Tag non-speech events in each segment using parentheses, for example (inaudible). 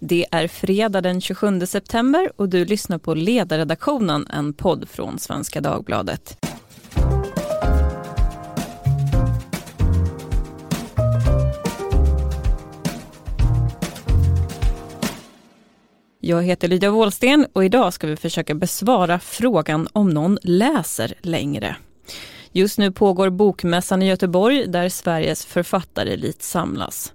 Det är fredag den 27 september och du lyssnar på Ledarredaktionen, en podd från Svenska Dagbladet. Jag heter Lydia Wåhlsten och idag ska vi försöka besvara frågan om någon läser längre. Just nu pågår Bokmässan i Göteborg där Sveriges författarelit samlas.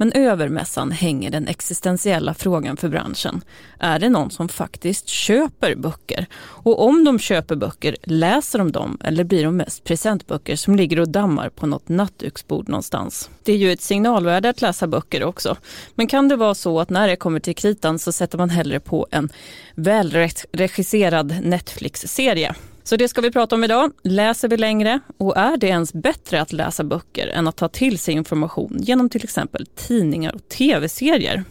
Men över mässan hänger den existentiella frågan för branschen. Är det någon som faktiskt köper böcker? Och om de köper böcker, läser de dem eller blir de mest presentböcker som ligger och dammar på något nattduksbord någonstans? Det är ju ett signalvärde att läsa böcker också. Men kan det vara så att när det kommer till kritan så sätter man hellre på en välregisserad Netflix-serie? Så det ska vi prata om idag. Läser vi längre? Och är det ens bättre att läsa böcker än att ta till sig information genom till exempel tidningar och tv-serier?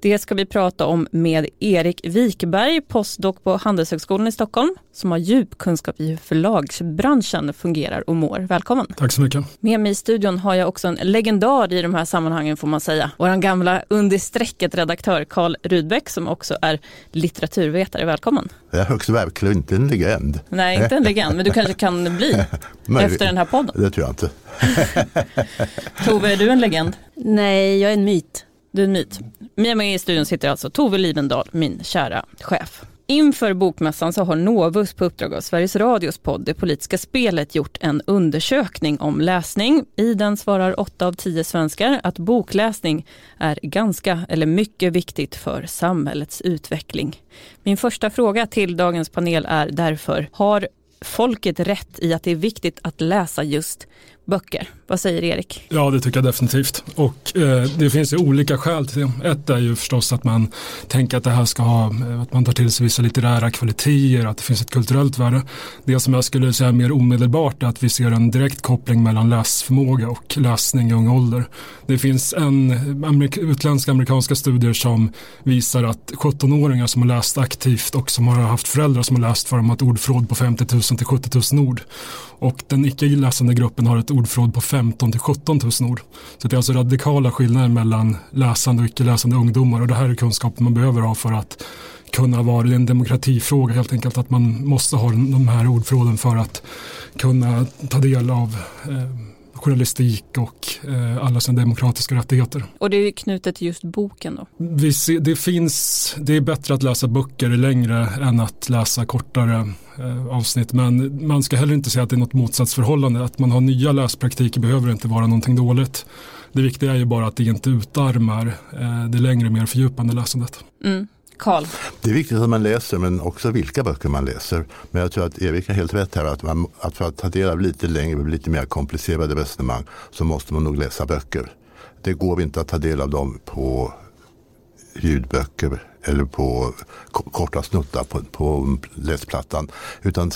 Det ska vi prata om med Erik Wikberg, postdoc på Handelshögskolan i Stockholm, som har djup kunskap i hur förlagsbranschen fungerar och mår. Välkommen! Tack så mycket! Med mig i studion har jag också en legendar i de här sammanhangen får man säga. Vår gamla under strecket-redaktör Karl Rudbeck som också är litteraturvetare. Välkommen! Jag är högst verkligen inte en legend. Nej, inte en legend, men du kanske kan bli (laughs) efter den här podden. Det tror jag inte. (laughs) Tove, är du en legend? Nej, jag är en myt. Du är en myt. Med mig i studion sitter alltså Tove Livendal, min kära chef. Inför bokmässan så har Novus på uppdrag av Sveriges Radios podd Det politiska spelet gjort en undersökning om läsning. I den svarar 8 av 10 svenskar att bokläsning är ganska eller mycket viktigt för samhällets utveckling. Min första fråga till dagens panel är därför, har folket rätt i att det är viktigt att läsa just böcker. Vad säger Erik? Ja, det tycker jag definitivt. Och eh, det finns ju olika skäl till det. Ett är ju förstås att man tänker att det här ska ha, eh, att man tar till sig vissa litterära kvaliteter, att det finns ett kulturellt värde. Det som jag skulle säga mer omedelbart är att vi ser en direkt koppling mellan läsförmåga och läsning i ung ålder. Det finns en amerik utländska amerikanska studier som visar att 17-åringar som har läst aktivt och som har haft föräldrar som har läst för dem har ett ordförråd på 50 000 till 70 000 ord. Och den icke läsande gruppen har ett ordförråd på 15 till 17 000 ord. Så det är alltså radikala skillnader mellan läsande och icke läsande ungdomar och det här är kunskapen man behöver ha för att kunna vara en demokratifråga helt enkelt att man måste ha de här ordförråden för att kunna ta del av eh, journalistik och eh, alla sina demokratiska rättigheter. Och det är knutet till just boken då? Vi ser, det, finns, det är bättre att läsa böcker längre än att läsa kortare eh, avsnitt men man ska heller inte säga att det är något motsatsförhållande. Att man har nya läspraktiker behöver inte vara någonting dåligt. Det viktiga är ju bara att det inte utarmar eh, det längre mer fördjupande läsandet. Mm. Carl. Det är viktigt att man läser men också vilka böcker man läser. Men jag tror att Erik har helt rätt här att, man, att för att ta del av lite längre, lite mer komplicerade resonemang så måste man nog läsa böcker. Det går inte att ta del av dem på ljudböcker eller på korta snuttar på, på läsplattan. Utan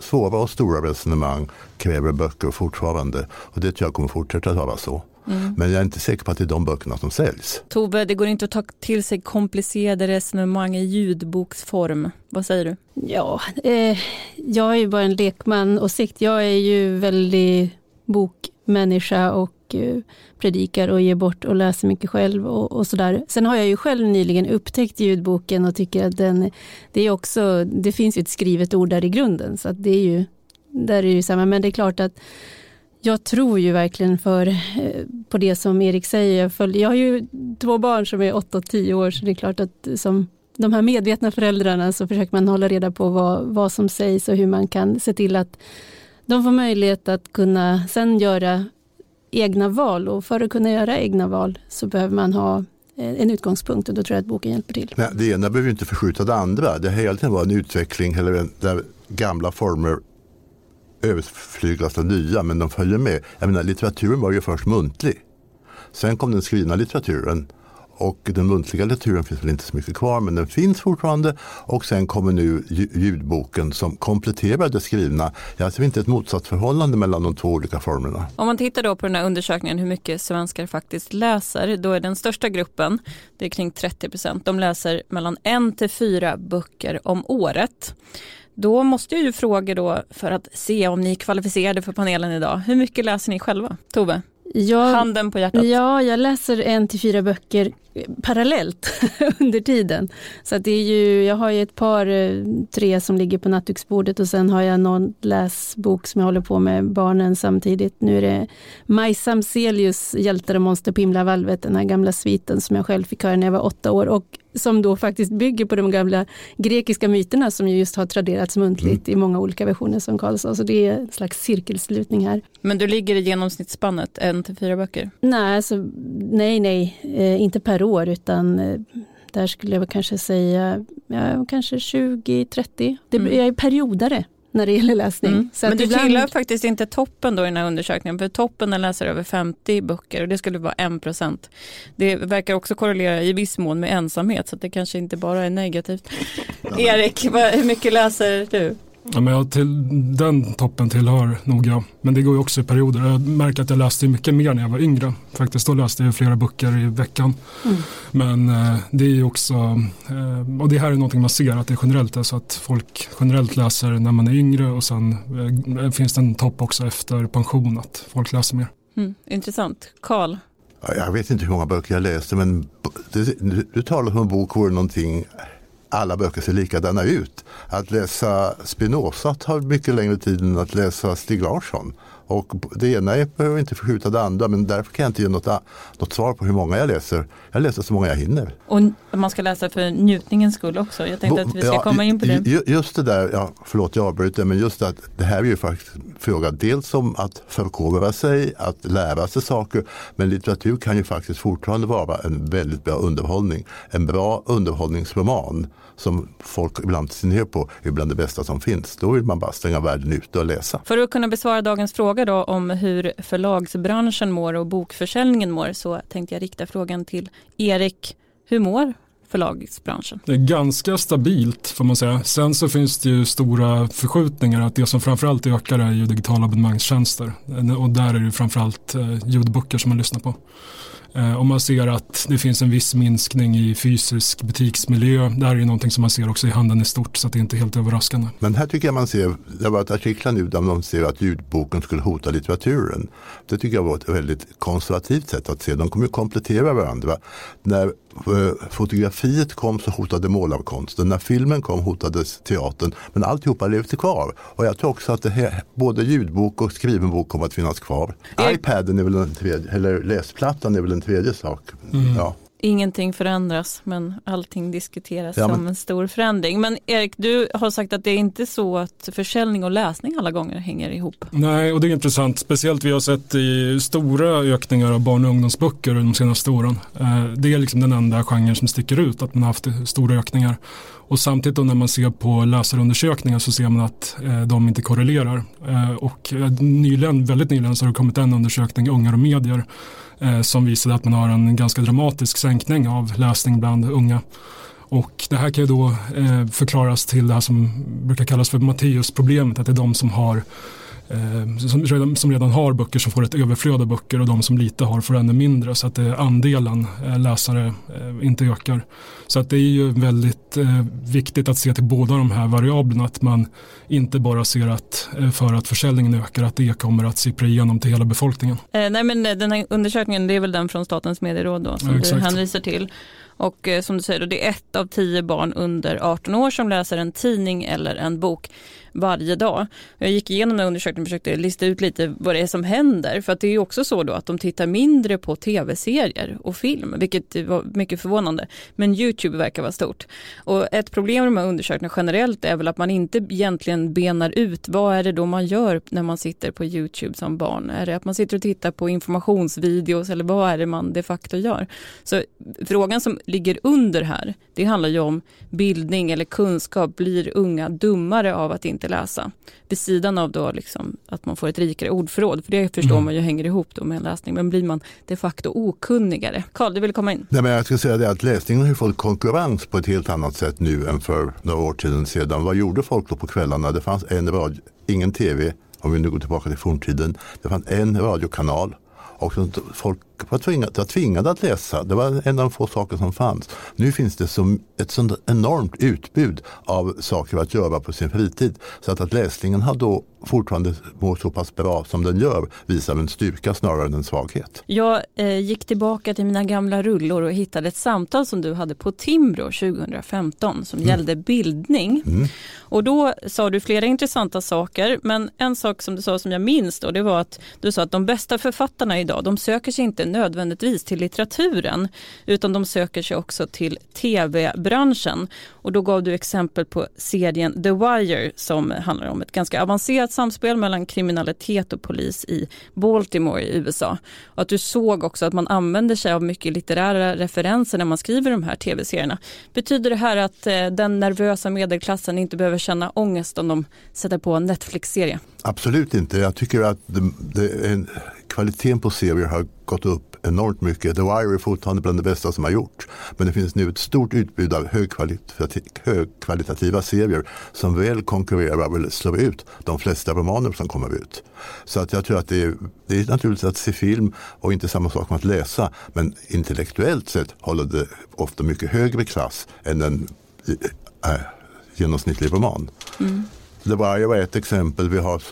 svåra och stora resonemang kräver böcker fortfarande. Och det tror jag kommer fortsätta att vara så. Mm. Men jag är inte säker på att det är de böckerna som säljs. Tove, det går inte att ta till sig komplicerade resonemang i ljudboksform. Vad säger du? Ja, eh, jag är ju bara en lekman åsikt. Jag är ju väldigt bokmänniska och eh, predikar och ger bort och läser mycket själv och, och sådär. Sen har jag ju själv nyligen upptäckt ljudboken och tycker att den, det är också, det finns ju ett skrivet ord där i grunden så att det är ju, där är det ju samma. Men det är klart att jag tror ju verkligen för, eh, på det som Erik säger. Jag, följ, jag har ju två barn som är 8 och 10 år så det är klart att eh, som de här medvetna föräldrarna så försöker man hålla reda på vad, vad som sägs och hur man kan se till att de får möjlighet att kunna sen göra egna val och för att kunna göra egna val så behöver man ha eh, en utgångspunkt och då tror jag att boken hjälper till. Nej, det ena behöver inte förskjuta det andra. Det har hela tiden varit en utveckling eller där gamla former överflyglas av nya, men de följer med. Jag menar, litteraturen var ju först muntlig. Sen kom den skrivna litteraturen och den muntliga litteraturen finns väl inte så mycket kvar men den finns fortfarande. Och sen kommer nu ljudboken som kompletterar det skrivna. Jag ser alltså inte ett motsatsförhållande mellan de två olika formerna. Om man tittar då på den här undersökningen hur mycket svenskar faktiskt läser, då är den största gruppen, det är kring 30 procent, de läser mellan en till fyra böcker om året. Då måste jag ju fråga då för att se om ni är kvalificerade för panelen idag. Hur mycket läser ni själva? Tove? Jag, Handen på hjärtat. Ja, jag läser en till fyra böcker parallellt (laughs) under tiden. Så det är ju, jag har ju ett par, eh, tre som ligger på nattduksbordet och sen har jag någon läsbok som jag håller på med barnen samtidigt. Nu är det Maj Samzelius Hjältar och monster på himlavalvet, den här gamla sviten som jag själv fick höra när jag var åtta år och som då faktiskt bygger på de gamla grekiska myterna som just har traderats muntligt mm. i många olika versioner som Karl sa. Så det är en slags cirkelslutning här. Men du ligger i genomsnittsspannet, en till fyra böcker? Nej, alltså, nej, nej, eh, inte per år utan eh, där skulle jag kanske säga ja, kanske 20-30. Mm. Jag är periodare när det gäller läsning. Mm. Men du ibland... tillhör faktiskt inte toppen då i den här undersökningen, för toppen läser över 50 böcker och det skulle vara 1 procent. Det verkar också korrelera i viss mån med ensamhet, så det kanske inte bara är negativt. Erik, hur mycket läser du? Ja, men jag till, den toppen tillhör nog jag. Men det går ju också i perioder. Jag märker att jag läste mycket mer när jag var yngre. Faktiskt då läste jag flera böcker i veckan. Mm. Men eh, det är ju också, eh, och det här är någonting man ser att det generellt är så att folk generellt läser när man är yngre och sen eh, finns det en topp också efter pension att folk läser mer. Mm, intressant. Karl? Jag vet inte hur många böcker jag läste men du, du talar om en bok vore någonting alla böcker ser likadana ut. Att läsa Spinoza tar mycket längre tid än att läsa Stig Larsson. Och det ena behöver inte förskjuta det andra men därför kan jag inte ge något, något svar på hur många jag läser. Jag läser så många jag hinner. Och man ska läsa för njutningens skull också. Jag tänkte att vi ska ja, komma in på det. Just det där, ja, förlåt jag avbryter, men just att det här är ju faktiskt fråga dels om att förkovra sig, att lära sig saker. Men litteratur kan ju faktiskt fortfarande vara en väldigt bra underhållning. En bra underhållningsroman som folk ibland ser ner på är bland det bästa som finns. Då vill man bara stänga världen ute och läsa. För att kunna besvara dagens fråga då om hur förlagsbranschen mår och bokförsäljningen mår så tänkte jag rikta frågan till Erik. Hur mår förlagsbranschen? Det är ganska stabilt får man säga. Sen så finns det ju stora förskjutningar. att Det som framförallt ökar är ju digitala abonnemangstjänster. Och där är det framförallt eh, ljudböcker som man lyssnar på. Eh, om man ser att det finns en viss minskning i fysisk butiksmiljö. Det här är ju någonting som man ser också i handeln i stort så det är inte helt överraskande. Men här tycker jag man ser, det har varit artiklar nu där de ser att ljudboken skulle hota litteraturen. Det tycker jag var ett väldigt konservativt sätt att se. De kommer ju komplettera varandra. När eh, fotografiet kom så hotade målarkonsten. När filmen kom hotades teatern. Men alltihopa levde kvar. Och jag tror också att det här, både ljudbok och skriven bok kommer att finnas kvar. Ipaden är väl en tredje, eller läsplattan är väl en en tredje sak. Mm. Ja. Ingenting förändras men allting diskuteras ja, men... som en stor förändring. Men Erik, du har sagt att det är inte så att försäljning och läsning alla gånger hänger ihop. Nej, och det är intressant. Speciellt vi har sett i stora ökningar av barn och ungdomsböcker de senaste åren. Eh, det är liksom den enda genren som sticker ut, att man har haft stora ökningar. Och samtidigt då när man ser på läsarundersökningar så ser man att eh, de inte korrelerar. Eh, och nyligen, väldigt nyligen så har det kommit en undersökning, Ungar och medier, Eh, som visade att man har en ganska dramatisk sänkning av läsning bland unga. Och det här kan ju då eh, förklaras till det här som brukar kallas för Matteusproblemet, att det är de som har som redan, som redan har böcker som får ett överflöd av böcker och de som lite har får ännu mindre så att andelen eh, läsare eh, inte ökar. Så att det är ju väldigt viktigt att se till båda de här variablerna att man inte bara ser att för att försäljningen ökar att det kommer att sippra igenom till hela befolkningen. Eh, nej men den här undersökningen det är väl den från Statens medieråd då som ja, du hänvisar till. Och eh, som du säger, då, det är ett av tio barn under 18 år som läser en tidning eller en bok varje dag. Jag gick igenom den undersökningen och försökte lista ut lite vad det är som händer. För att det är också så då att de tittar mindre på tv-serier och film, vilket var mycket förvånande. Men YouTube verkar vara stort. Och ett problem med de här undersökningarna generellt är väl att man inte egentligen benar ut vad är det då man gör när man sitter på YouTube som barn. Är det att man sitter och tittar på informationsvideos eller vad är det man de facto gör? Så frågan som ligger under här, det handlar ju om bildning eller kunskap. Blir unga dummare av att inte läsa? Vid sidan av då liksom att man får ett rikare ordförråd, för det förstår mm. man ju hänger ihop då med en läsning. Men blir man de facto okunnigare? Karl, du vill komma in? Nej, men jag ska säga det att läsningen har fått konkurrens på ett helt annat sätt nu än för några år sedan. Vad gjorde folk då på kvällarna? Det fanns en radio, ingen tv, om vi nu går tillbaka till forntiden. Det fanns en radiokanal och folk var tvingad, var tvingad att läsa. Det var en av de få saker som fanns. Nu finns det som ett sånt enormt utbud av saker att göra på sin fritid. Så att, att läsningen har då fortfarande mår så pass bra som den gör visar en styrka snarare än en svaghet. Jag eh, gick tillbaka till mina gamla rullor och hittade ett samtal som du hade på Timbro 2015 som mm. gällde bildning. Mm. Och då sa du flera intressanta saker men en sak som du sa som jag minns då det var att du sa att de bästa författarna idag de söker sig inte nödvändigtvis till litteraturen utan de söker sig också till tv-branschen. Och då gav du exempel på serien The Wire som handlar om ett ganska avancerat samspel mellan kriminalitet och polis i Baltimore i USA. Och att du såg också att man använder sig av mycket litterära referenser när man skriver de här tv-serierna. Betyder det här att eh, den nervösa medelklassen inte behöver känna ångest om de sätter på en Netflix-serie? Absolut inte. Jag tycker att det, det är kvaliteten på serier har gått upp enormt mycket. The Wire är fortfarande bland det bästa som har gjorts. Men det finns nu ett stort utbud av högkvalitativa serier som väl konkurrerar eller slår ut de flesta romaner som kommer ut. Så att jag tror att det är, det är naturligt att se film och inte samma sak som att läsa. Men intellektuellt sett håller det ofta mycket högre klass än en äh, genomsnittlig roman. Mm. Det var, var ett exempel, vi har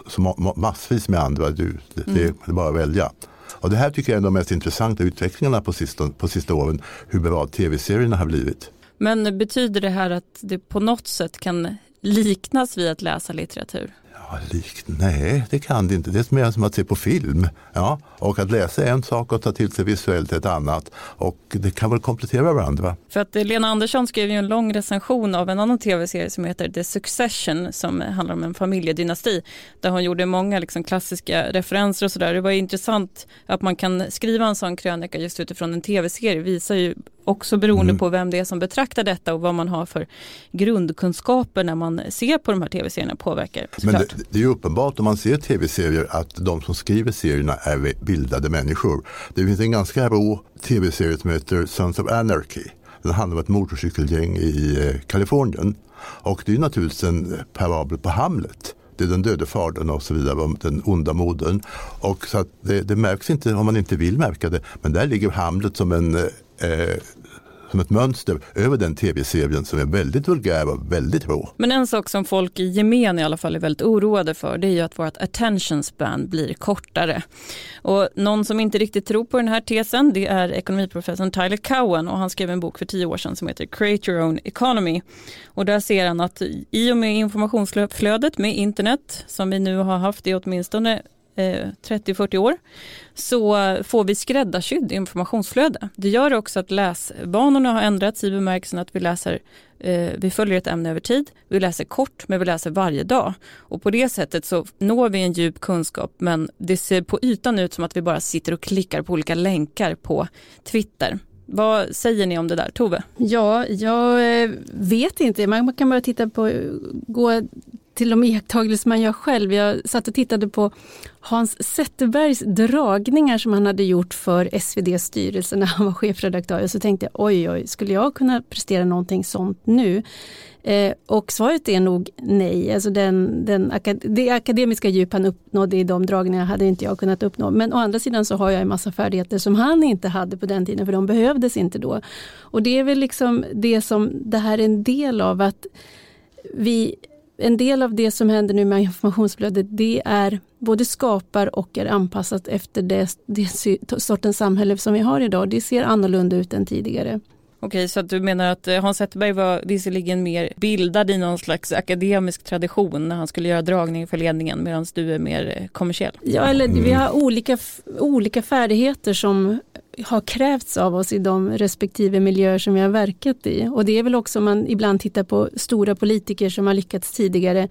massvis med andra, det, det, mm. det är bara att välja. Och det här tycker jag är de mest intressanta utvecklingarna på sista, på sista åren, hur bra tv-serierna har blivit. Men betyder det här att det på något sätt kan liknas vid att läsa litteratur? Ja, likt? Nej, det kan det inte. Det är mer som att se på film. Ja, och att läsa är en sak och ta till sig visuellt ett annat. Och det kan väl komplettera varandra. För att eh, Lena Andersson skrev ju en lång recension av en annan tv-serie som heter The Succession som handlar om en familjedynasti. Där hon gjorde många liksom klassiska referenser och sådär. Det var intressant att man kan skriva en sån krönika just utifrån en tv-serie. visar ju också beroende mm. på vem det är som betraktar detta och vad man har för grundkunskaper när man ser på de här tv-serierna påverkar. Men det, det, är uppenbart om man ser tv-serier att de som skriver serierna är bildade människor. Det finns en ganska rå tv-serie som heter Sons of Anarchy. Den handlar om ett motorcykelgäng i eh, Kalifornien. Och det är naturligtvis en parabel på Hamlet det är den döde fadern och så vidare, den onda modern. Och så det, det, märks inte om man inte vill märka det, men där ligger Hamlet som en eh, som ett mönster över den tv-serien som är väldigt vulgär och väldigt rå. Men en sak som folk i gemen i alla fall är väldigt oroade för det är ju att vårt attention span blir kortare. Och någon som inte riktigt tror på den här tesen det är ekonomiprofessorn Tyler Cowen och han skrev en bok för tio år sedan som heter Create your own economy. Och där ser han att i och med informationsflödet med internet som vi nu har haft i åtminstone Eh, 30-40 år så får vi skräddarsydd informationsflöde. Det gör också att läsvanorna har ändrats i bemärkelsen att vi läser eh, vi följer ett ämne över tid, vi läser kort men vi läser varje dag. Och på det sättet så når vi en djup kunskap men det ser på ytan ut som att vi bara sitter och klickar på olika länkar på Twitter. Vad säger ni om det där, Tove? Ja, jag eh, vet inte. Man kan bara titta på, gå till de iakttagelser man gör själv. Jag satt och tittade på Hans Zetterbergs dragningar som han hade gjort för SVDs styrelse när han var chefredaktör. Och så tänkte jag, oj oj, skulle jag kunna prestera någonting sånt nu? Eh, och svaret är nog nej. Alltså den, den, det akademiska djup han uppnådde i de dragningarna hade inte jag kunnat uppnå. Men å andra sidan så har jag en massa färdigheter som han inte hade på den tiden för de behövdes inte då. Och det är väl liksom det som det här är en del av att vi en del av det som händer nu med informationsflödet det är både skapar och är anpassat efter det, det sortens samhälle som vi har idag. Det ser annorlunda ut än tidigare. Okej, så att du menar att eh, Hans Zetterberg var visserligen mer bildad i någon slags akademisk tradition när han skulle göra dragning för ledningen medan du är mer eh, kommersiell? Ja, eller vi har olika, olika färdigheter som har krävts av oss i de respektive miljöer som vi har verkat i. Och det är väl också om man ibland tittar på stora politiker som har lyckats tidigare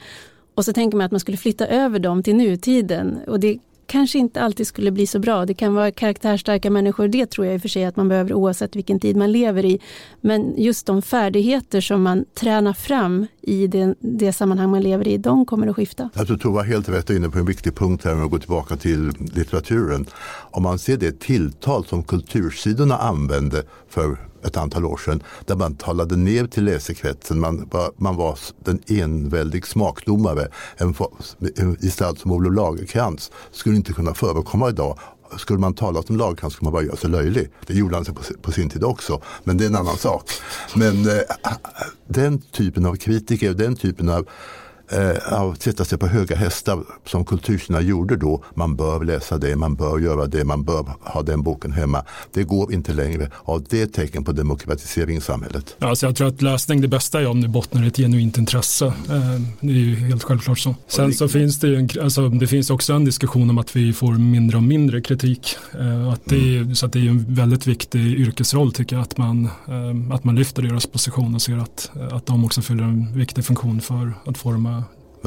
och så tänker man att man skulle flytta över dem till nutiden. Och det kanske inte alltid skulle bli så bra. Det kan vara karaktärstarka människor, det tror jag i och för sig att man behöver oavsett vilken tid man lever i. Men just de färdigheter som man tränar fram i det, det sammanhang man lever i, de kommer att skifta. Jag tror Tova helt rätt inne på en viktig punkt här om att gå tillbaka till litteraturen. Om man ser det tilltal som kultursidorna använde för ett antal år sedan där man talade ner till läsekretsen. Man var, man var den enväldig smakdomare. En, en gestalt som Olof Lagercrantz skulle inte kunna förekomma idag skulle man tala om Lagercrantz skulle man bara göra sig löjlig. Det gjorde han på, på sin tid också, men det är en annan sak. Men eh, den typen av kritiker, den typen av eh, att sätta sig på höga hästar som kulturkina gjorde då. Man bör läsa det, man bör göra det, man bör ha den boken hemma. Det går inte längre av det tecken på demokratisering i samhället. Ja, alltså jag tror att läsning, det bästa är om det bottnar i ett genuint intresse. Eh, det är ju helt självklart så. Sen så finns det ju en, alltså, det finns också en diskussion om att vi får mindre och mindre kritik. Eh, att det, mm. Så att det är en väldigt viktig yrkesroll tycker jag, att man, att man lyfter deras position och ser att, att de också fyller en viktig funktion för att forma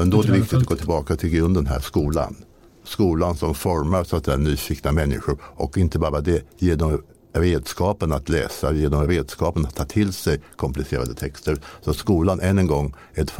men då är det viktigt att gå tillbaka till grunden här, skolan. Skolan som formar så att är nyfikna människor och inte bara det, ge dem redskapen att läsa, ge dem redskapen att ta till sig komplicerade texter. Så skolan än en gång är ett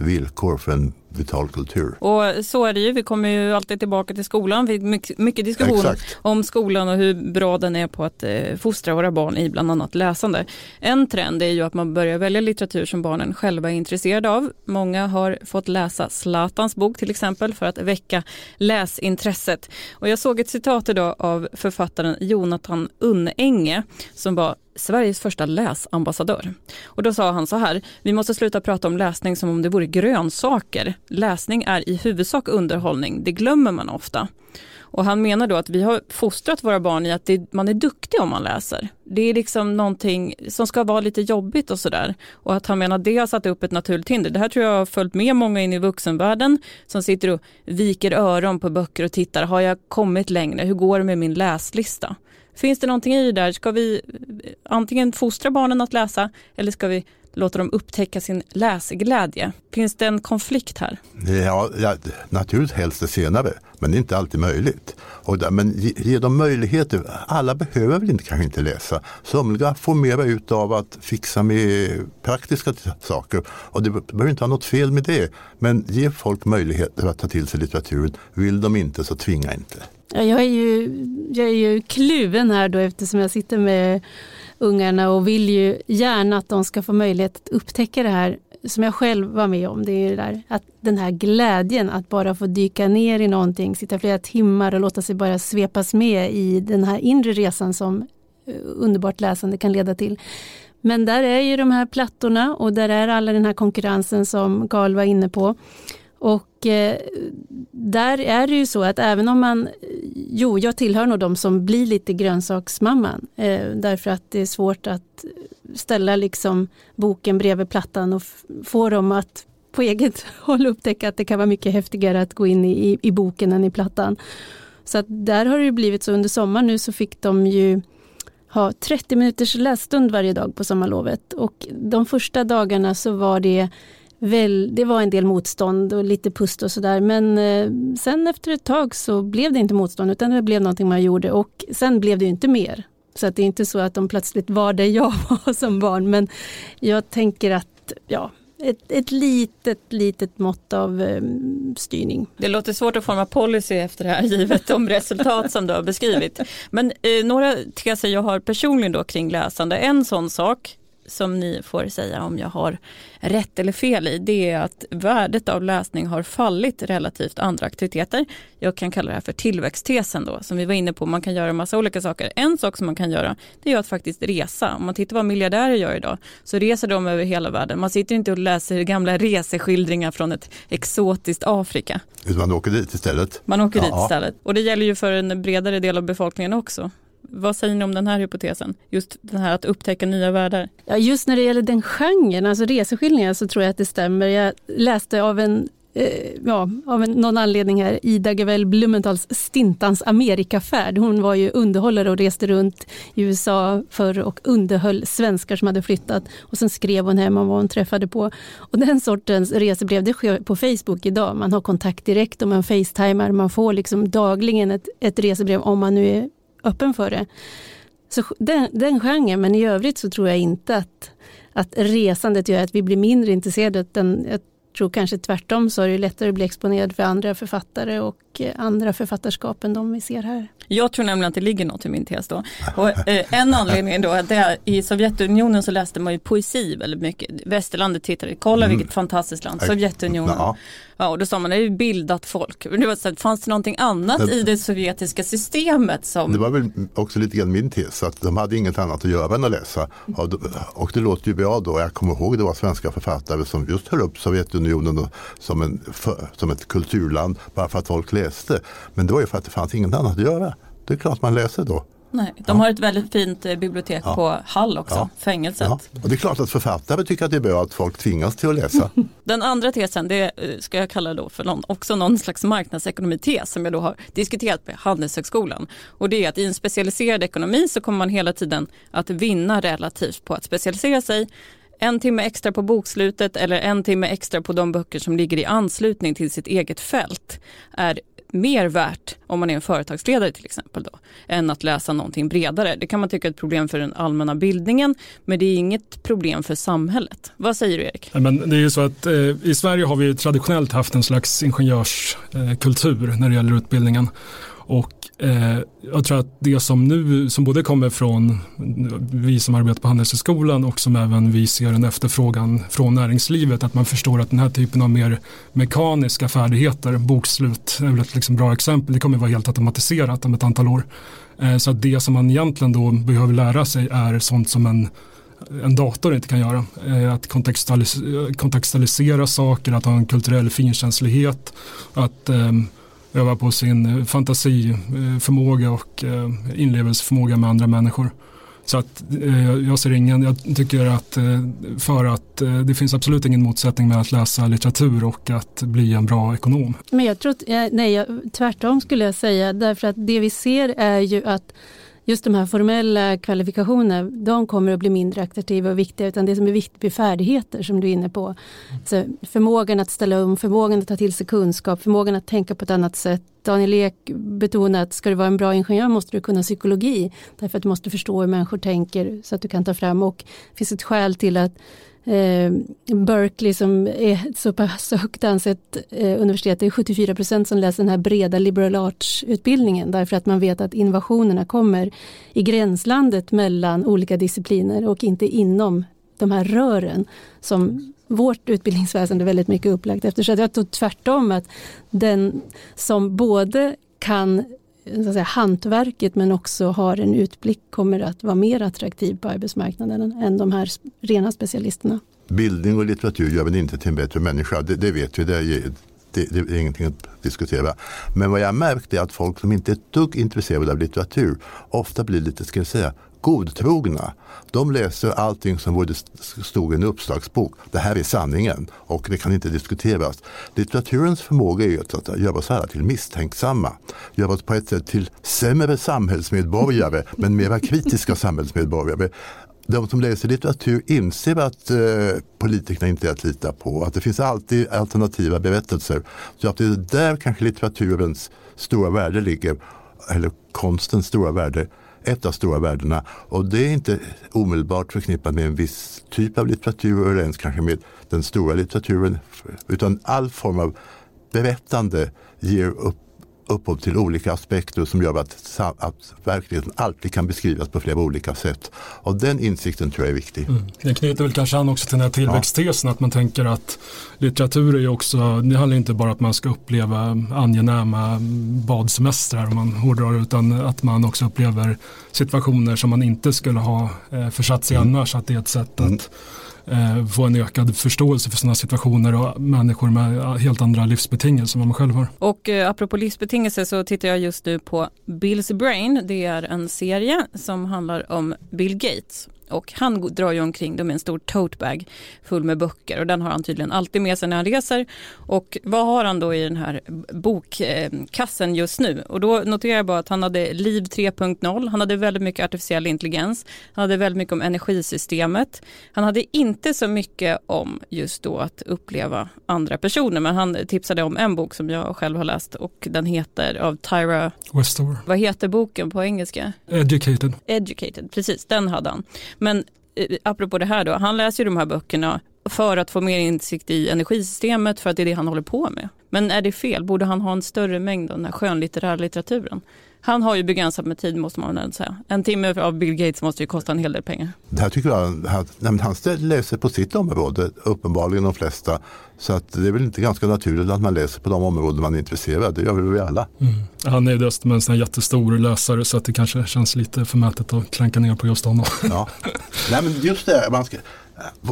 villkor för en vital kultur. Och så är det ju, vi kommer ju alltid tillbaka till skolan. Vi mycket, mycket diskussion Exakt. om skolan och hur bra den är på att eh, fostra våra barn i bland annat läsande. En trend är ju att man börjar välja litteratur som barnen själva är intresserade av. Många har fått läsa Zlatans bok till exempel för att väcka läsintresset. Och jag såg ett citat idag av författaren Jonathan Unnenge som var Sveriges första läsambassadör. Och då sa han så här, vi måste sluta prata om läsning som om det vore grönsaker. Läsning är i huvudsak underhållning, det glömmer man ofta. Och han menar då att vi har fostrat våra barn i att det, man är duktig om man läser. Det är liksom någonting som ska vara lite jobbigt och sådär. Och att han menar att det har satt upp ett naturligt hinder. Det här tror jag har följt med många in i vuxenvärlden som sitter och viker öron på böcker och tittar. Har jag kommit längre? Hur går det med min läslista? Finns det någonting i det där? Ska vi eh, antingen fostra barnen att läsa eller ska vi låta dem upptäcka sin läsglädje? Finns det en konflikt här? Ja, ja naturligtvis helst det senare, men det är inte alltid möjligt. Och där, men ge, ge, dem möjligheter. Alla behöver väl inte, kanske inte läsa. Somliga får mera ut av att fixa med praktiska saker och det behöver inte vara något fel med det. Men ge folk möjligheter att ta till sig litteraturen. Vill de inte så tvinga inte. Ja, jag, är ju, jag är ju kluven här då eftersom jag sitter med ungarna och vill ju gärna att de ska få möjlighet att upptäcka det här som jag själv var med om. Det är det där, att den här glädjen att bara få dyka ner i någonting, sitta flera timmar och låta sig bara svepas med i den här inre resan som eh, underbart läsande kan leda till. Men där är ju de här plattorna och där är alla den här konkurrensen som Karl var inne på. Och eh, där är det ju så att även om man, jo jag tillhör nog de som blir lite grönsaksmamman eh, därför att det är svårt att ställa liksom boken bredvid plattan och få dem att på eget (laughs) håll upptäcka att det kan vara mycket häftigare att gå in i, i boken än i plattan. Så att där har det blivit så under sommaren nu så fick de ju ha 30 minuters lässtund varje dag på sommarlovet och de första dagarna så var det väl, det var en del motstånd och lite pust och sådär. Men eh, sen efter ett tag så blev det inte motstånd utan det blev någonting man gjorde och sen blev det inte mer. Så att det är inte så att de plötsligt var där jag (laughs) var som barn. Men jag tänker att ja, ett, ett litet, litet mått av eh, styrning. Det låter svårt att forma policy efter det här givet de resultat som du har beskrivit. Men eh, några teser jag har personligen då kring läsande. En sån sak som ni får säga om jag har rätt eller fel i, det är att värdet av läsning har fallit relativt andra aktiviteter. Jag kan kalla det här för tillväxttesen då, som vi var inne på. Man kan göra massa olika saker. En sak som man kan göra, det är att faktiskt resa. Om man tittar vad miljardärer gör idag, så reser de över hela världen. Man sitter inte och läser gamla reseskildringar från ett exotiskt Afrika. Man åker dit istället. Man åker ja. dit istället. Och det gäller ju för en bredare del av befolkningen också. Vad säger ni om den här hypotesen? Just den här att upptäcka nya världar. Ja, just när det gäller den genren, alltså reseskildringar, så tror jag att det stämmer. Jag läste av en eh, ja, av någon anledning här, Ida Gavel Blumentals Stintans Amerikafärd. Hon var ju underhållare och reste runt i USA förr och underhöll svenskar som hade flyttat. Och sen skrev hon hem om vad hon träffade på. Och den sortens resebrev, det sker på Facebook idag. Man har kontakt direkt och man facetimar. Man får liksom dagligen ett, ett resebrev om man nu är öppen för det. Så den, den genren, men i övrigt så tror jag inte att, att resandet gör att vi blir mindre intresserade. Utan jag tror kanske tvärtom så är det lättare att bli exponerad för andra författare och andra författarskap än de vi ser här. Jag tror nämligen att det ligger något i min tes då. Och, eh, en anledning då att är, i Sovjetunionen så läste man ju poesi väldigt mycket. Västerlandet tittade, kolla mm. vilket fantastiskt land, Sovjetunionen. Ja. ja, och då sa man det är ju bildat folk. Det var så, fanns det någonting annat det, i det sovjetiska systemet som... Det var väl också lite grann min tes, att de hade inget annat att göra än att läsa. Och det låter ju bra då, jag kommer ihåg det var svenska författare som just höll upp Sovjetunionen som, en, för, som ett kulturland bara för att folk läste. Men det var ju för att det fanns inget annat att göra. Det är klart man läser då. Nej, de ja. har ett väldigt fint eh, bibliotek ja. på Hall också, ja. fängelset. Ja. Och det är klart att författare tycker att det är bra att folk tvingas till att läsa. (laughs) Den andra tesen, det eh, ska jag kalla då för någon, också någon slags marknadsekonomites som jag då har diskuterat med Handelshögskolan. Och det är att i en specialiserad ekonomi så kommer man hela tiden att vinna relativt på att specialisera sig en timme extra på bokslutet eller en timme extra på de böcker som ligger i anslutning till sitt eget fält är mer värt om man är en företagsledare till exempel då, än att läsa någonting bredare. Det kan man tycka är ett problem för den allmänna bildningen, men det är inget problem för samhället. Vad säger du Erik? Men det är ju så att eh, i Sverige har vi traditionellt haft en slags ingenjörskultur eh, när det gäller utbildningen. Och eh, jag tror att det som nu, som både kommer från vi som arbetar på Handelshögskolan och som även vi ser en efterfrågan från näringslivet, att man förstår att den här typen av mer mekaniska färdigheter, bokslut är väl ett liksom bra exempel, det kommer vara helt automatiserat om ett antal år. Eh, så att det som man egentligen då behöver lära sig är sånt som en en dator inte kan göra. Eh, att kontextualisera, kontextualisera saker, att ha en kulturell finkänslighet, att ehm, öva på sin eh, fantasiförmåga eh, och eh, inlevelseförmåga med andra människor. Så att jag ser ingen, jag tycker att för att det finns absolut ingen motsättning med att läsa litteratur och att bli en bra ekonom. Men jag tror, nej, tvärtom skulle jag säga, därför att det vi ser är ju att just de här formella kvalifikationerna, de kommer att bli mindre attraktiva och viktiga, utan det som är viktigt blir färdigheter som du är inne på. Så förmågan att ställa om, förmågan att ta till sig kunskap, förmågan att tänka på ett annat sätt. Daniel Ek betonar att ska du vara en bra ingenjör måste du kunna psykologi, därför att du måste förstå hur människor tänker så att du kan ta fram och det finns ett skäl till att eh, Berkeley som är så pass högt ansett eh, universitet, det är 74 procent som läser den här breda liberal arts-utbildningen därför att man vet att innovationerna kommer i gränslandet mellan olika discipliner och inte inom de här rören som vårt utbildningsväsende väldigt mycket upplagt efter. Så jag tror tvärtom att den som både kan så säga, hantverket men också har en utblick kommer att vara mer attraktiv på arbetsmarknaden än de här rena specialisterna. Bildning och litteratur gör väl inte till en bättre människa, det, det vet vi. Det är, det, det är ingenting att diskutera. Men vad jag märkt är att folk som inte är ett dugg intresserade av litteratur ofta blir lite, ska jag säga, godtrogna. De läser allting som borde stod i en uppslagsbok. Det här är sanningen och det kan inte diskuteras. Litteraturens förmåga är att göra oss alla till misstänksamma. Göra oss på ett sätt till sämre samhällsmedborgare men mera kritiska samhällsmedborgare. De som läser litteratur inser att eh, politikerna inte är att lita på. Att det finns alltid alternativa berättelser. Så att det är där kanske litteraturens stora värde ligger. Eller konstens stora värde ett av stora värdena. Och det är inte omedelbart förknippat med en viss typ av litteratur eller ens kanske med den stora litteraturen. Utan all form av berättande ger upp upphov till olika aspekter som gör att, att verkligheten alltid kan beskrivas på flera olika sätt. Och den insikten tror jag är viktig. Mm. Det knyter väl kanske an också till den här tillväxttesen ja. att man tänker att litteratur är ju också, det handlar inte bara om att man ska uppleva angenäma badsemestrar om man hårdrar utan att man också upplever situationer som man inte skulle ha eh, försatt sig mm. annars. Att det är ett sätt mm. att eh, Eh, få en ökad förståelse för sådana situationer och människor med helt andra livsbetingelser än vad man själv har. Och eh, apropå livsbetingelser så tittar jag just nu på Bill's Brain. Det är en serie som handlar om Bill Gates och han drar ju omkring med en stor totebag full med böcker och den har han tydligen alltid med sig när han reser. Och vad har han då i den här bokkassen just nu? Och då noterar jag bara att han hade Liv 3.0, han hade väldigt mycket artificiell intelligens, han hade väldigt mycket om energisystemet. Han hade inte så mycket om just då att uppleva andra personer, men han tipsade om en bok som jag själv har läst och den heter av Tyra Westover. Vad heter boken på engelska? Educated. Educated, precis, den hade han. Men eh, apropå det här då, han läser ju de här böckerna för att få mer insikt i energisystemet för att det är det han håller på med. Men är det fel? Borde han ha en större mängd av den här skönlitterära litteraturen? Han har ju begränsat med tid måste man väl säga. En timme av Bill Gates måste ju kosta en hel del pengar. Det här tycker jag, han, han läser på sitt område, uppenbarligen de flesta. Så att det är väl inte ganska naturligt att man läser på de områden man är intresserad. Det gör väl vi alla. Mm. Han är dessutom en sån jättestor läsare så att det kanske känns lite förmätet att klanka ner på just honom. Ja. (laughs) Nej men just det, man ska,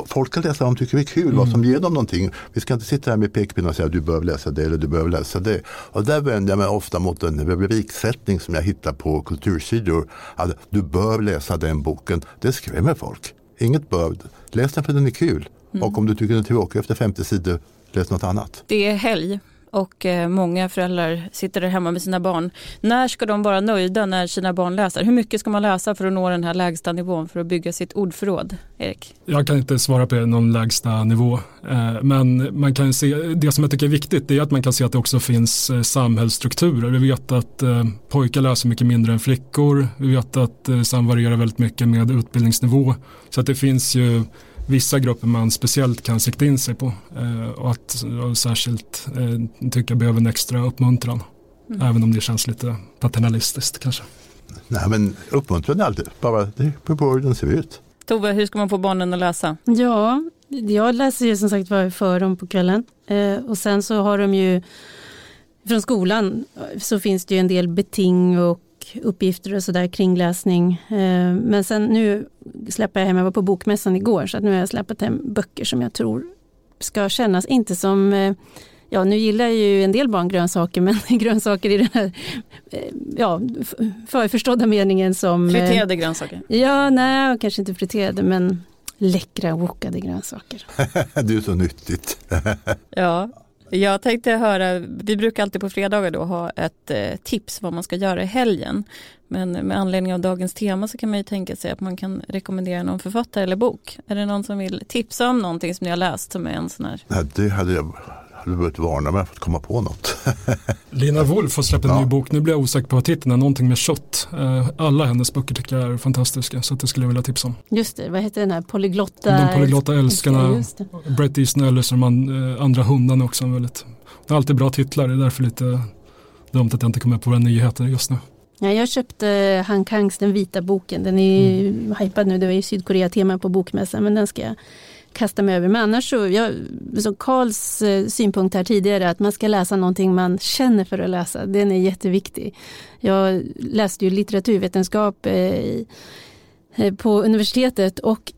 folk ska läsa vad de tycker är kul, mm. vad som ger dem någonting. Vi ska inte sitta här med pekpinnar och säga att du behöver läsa det eller du behöver läsa det. Och där vänder jag mig ofta mot en rubriksättning som jag hittar på kultursidor. Att du bör läsa den boken. Det skrämmer folk. Inget bör. Läs den för den är kul. Mm. Och om du tycker den är tråkig efter 50 sidor, läs något annat. Det är helg och eh, många föräldrar sitter där hemma med sina barn. När ska de vara nöjda när sina barn läser? Hur mycket ska man läsa för att nå den här lägsta nivån för att bygga sitt ordförråd? Erik? Jag kan inte svara på någon lägsta nivå. Eh, men man kan se, det som jag tycker är viktigt är att man kan se att det också finns eh, samhällsstrukturer. Vi vet att pojkar läser mycket mindre än flickor. Vi vet att det varierar väldigt mycket med utbildningsnivå. Så att det finns ju vissa grupper man speciellt kan sikta in sig på eh, och att och särskilt eh, tycka behöver en extra uppmuntran. Mm. Även om det känns lite paternalistiskt kanske. Nej men uppmuntran är alltid, bara det beror på hur den ser ut. Tove, hur ska man få barnen att läsa? Ja, jag läser ju som sagt var för dem på kvällen eh, och sen så har de ju från skolan så finns det ju en del beting och uppgifter och sådär kring läsning. Eh, men sen nu släpper jag hem, jag var på bokmässan igår, så att nu har jag släppt hem böcker som jag tror ska kännas, inte som eh, Ja, nu gillar ju en del barn grönsaker, (laughs) men grönsaker i den här eh, ja, förförstådda meningen som... Friterade grönsaker? Ja, nej, kanske inte friterade, men läckra wokade grönsaker. (laughs) det är så nyttigt. ja, jag tänkte höra, vi brukar alltid på fredagar då ha ett eh, tips vad man ska göra i helgen. Men med anledning av dagens tema så kan man ju tänka sig att man kan rekommendera någon författare eller bok. Är det någon som vill tipsa om någonting som ni har läst som är en sån här? Nej, det hade jag hade behövt varna mig för att komma på något. (laughs) Lina Wolf har släppt en ja. ny bok, nu blir jag osäker på titeln, någonting med kött. Eh, alla hennes böcker tycker jag är fantastiska så det skulle jag vilja tipsa om. Just det, vad heter den här polyglotta? De polyglotta älskarna, Brett Easton Ellis och de eh, andra hundarna också. Väldigt, det är alltid bra titlar, det är därför lite dumt att jag inte kommer på våra nyheter just nu. Ja, jag köpte Han Kangs Den vita boken, den är ju mm. hypad nu, det var ju Sydkorea-tema på bokmässan men den ska jag kasta mig över. Men annars så, jag, som Karls eh, synpunkt här tidigare, att man ska läsa någonting man känner för att läsa, den är jätteviktig. Jag läste ju litteraturvetenskap eh, eh, på universitetet och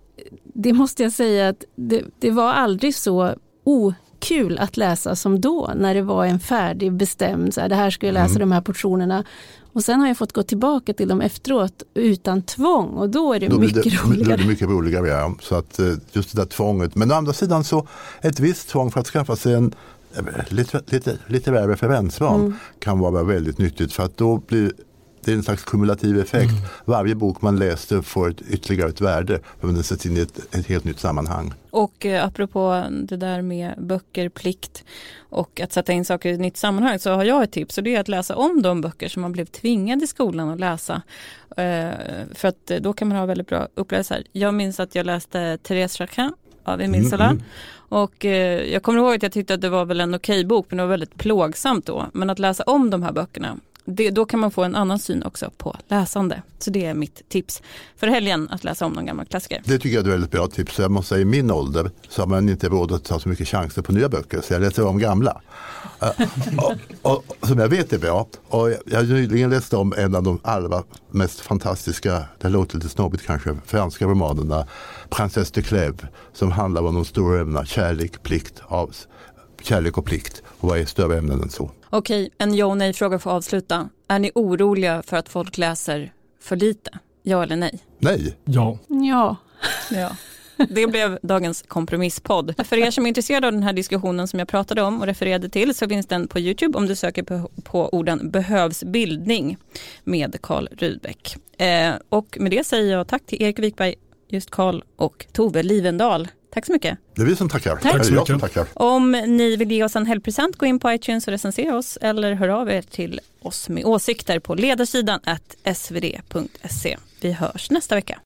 det måste jag säga att det, det var aldrig så okul att läsa som då när det var en färdig bestämd, så här, det här ska jag läsa mm. de här portionerna. Och sen har jag fått gå tillbaka till dem efteråt utan tvång och då är det då mycket det, roligare. Då är det mycket roligare, ja. Så att eh, just det där tvånget. Men å andra sidan så ett visst tvång för att skaffa sig en lite, lite, litterär referensram mm. kan vara väldigt nyttigt för att då blir det är en slags kumulativ effekt. Mm. Varje bok man läser får ett, ytterligare ett värde för den sätts in i ett, ett, helt nytt sammanhang. Och eh, apropå det där med böcker, plikt och att sätta in saker i ett nytt sammanhang så har jag ett tips och det är att läsa om de böcker som man blev tvingad i skolan att läsa. Eh, för att då kan man ha väldigt bra upplevelser. Jag minns att jag läste Therese Jacquin av Emile Zola. Mm, mm. Och eh, jag kommer ihåg att jag tyckte att det var väl en okej bok men det var väldigt plågsamt då. Men att läsa om de här böckerna det, då kan man få en annan syn också på läsande. Så det är mitt tips för helgen, att läsa om någon gammal klassiker. Det tycker jag är ett väldigt bra tips. Jag måste säga i min ålder så har man inte råd att ta så mycket chanser på nya böcker så jag läser om gamla. uh, och, och, som jag vet är bra. Och jag har nyligen läst om en av de allra mest fantastiska, det låter lite snobbigt kanske, franska romanerna Prinsesse de Clèves som handlar om de stora ämnena kärlek, plikt, av, kärlek och plikt. Och vad är större ämnen än så? Okej, en ja och nej fråga för att avsluta. Är ni oroliga för att folk läser för lite? Ja eller nej? Nej. Ja. Ja. ja. Det blev dagens kompromisspodd. För er som är intresserade av den här diskussionen som jag pratade om och refererade till så finns den på Youtube om du söker på, på orden behövs bildning med Karl Rudbeck. Eh, och med det säger jag tack till Erik Wikberg, just Karl och Tove Livendal. Tack så mycket. Det är vi som tackar. Tack. Tack så mycket. Som tackar. Om ni vill ge oss en helgpresent, gå in på iTunes och recensera oss eller hör av er till oss med åsikter på ledarsidan svd.se. Vi hörs nästa vecka.